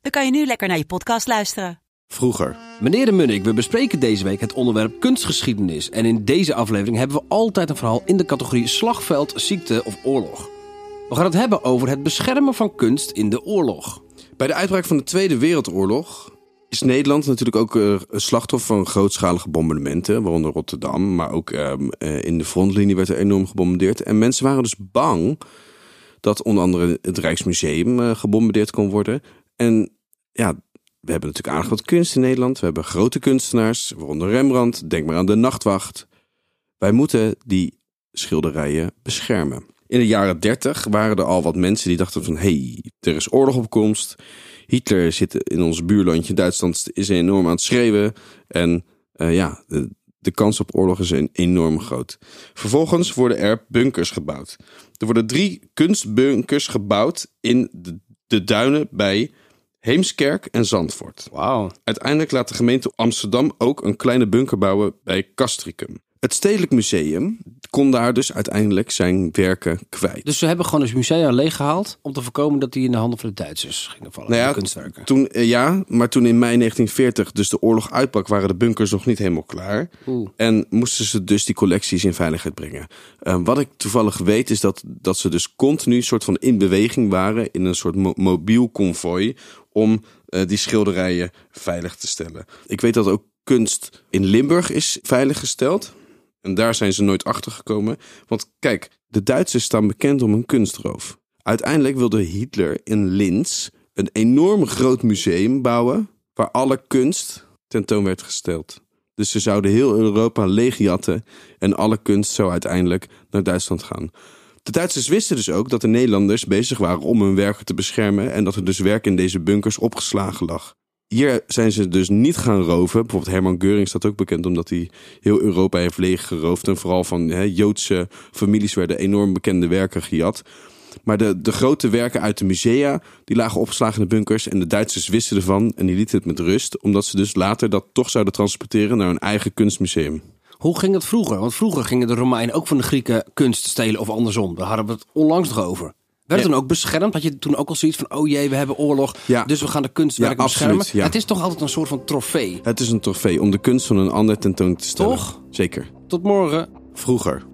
dan kan je nu lekker naar je podcast luisteren. Vroeger. Meneer de Munnik, we bespreken deze week het onderwerp kunstgeschiedenis. En in deze aflevering hebben we altijd een verhaal in de categorie slagveld, ziekte of oorlog. We gaan het hebben over het beschermen van kunst in de oorlog. Bij de uitbraak van de Tweede Wereldoorlog is Nederland natuurlijk ook een slachtoffer van grootschalige bombardementen, waaronder Rotterdam, maar ook ehm, eh, in de frontlinie werd er enorm gebombardeerd. En mensen waren dus bang dat onder andere het Rijksmuseum eh, gebombardeerd kon worden. En ja, we hebben natuurlijk aardig wat kunst in Nederland. We hebben grote kunstenaars, waaronder Rembrandt. Denk maar aan de Nachtwacht. Wij moeten die schilderijen beschermen. In de jaren 30 waren er al wat mensen die dachten van... hey, er is oorlog op komst. Hitler zit in ons buurlandje Duitsland is enorm aan het schreeuwen. En uh, ja, de, de, kans op oorlog is enorm groot. Vervolgens worden er bunkers gebouwd. Er worden drie kunstbunkers gebouwd in de, de duinen bij Heemskerk en Zandvoort. Wauw. Uiteindelijk laat de gemeente Amsterdam ook een kleine bunker bouwen bij Castricum. Het Stedelijk Museum kon daar dus uiteindelijk zijn werken kwijt. Dus ze hebben gewoon het museum leeggehaald om te voorkomen dat die in de handen van de Duitsers gingen vallen. Nou ja, kunstwerken. Toen, eh, ja, maar toen in mei 1940 dus de oorlog uitbrak, waren de bunkers nog niet helemaal klaar. Oeh. En moesten ze dus die collecties in veiligheid brengen. Uh, wat ik toevallig weet is dat, dat ze dus continu soort van in beweging waren in een soort mo mobiel konvooi om uh, die schilderijen veilig te stellen. Ik weet dat ook kunst in Limburg is veiliggesteld. En daar zijn ze nooit achter gekomen. Want kijk, de Duitsers staan bekend om hun kunstroof. Uiteindelijk wilde Hitler in Linz een enorm groot museum bouwen. waar alle kunst tentoon werd gesteld. Dus ze zouden heel Europa leegjatten. en alle kunst zou uiteindelijk naar Duitsland gaan. De Duitsers wisten dus ook dat de Nederlanders bezig waren om hun werken te beschermen. en dat er dus werk in deze bunkers opgeslagen lag. Hier zijn ze dus niet gaan roven. Bijvoorbeeld Herman Geuring staat ook bekend omdat hij heel Europa heeft leeggeroofd. En vooral van Joodse families werden enorm bekende werken gejat. Maar de, de grote werken uit de musea, die lagen opgeslagen in de bunkers. En de Duitsers wisten ervan en die lieten het met rust. Omdat ze dus later dat toch zouden transporteren naar hun eigen kunstmuseum. Hoe ging het vroeger? Want vroeger gingen de Romeinen ook van de Grieken kunst stelen of andersom. Daar hadden we het onlangs nog over. Werd toen ook beschermd? Had je toen ook al zoiets van, oh jee, we hebben oorlog, Ja. dus we gaan de kunstwerken Ja, absoluut, beschermen? ja. Het is toch altijd een soort van trofee. Het is een trofee om de kunst van een ander tentoon te stellen. Toch? Zeker. Tot morgen. Vroeger.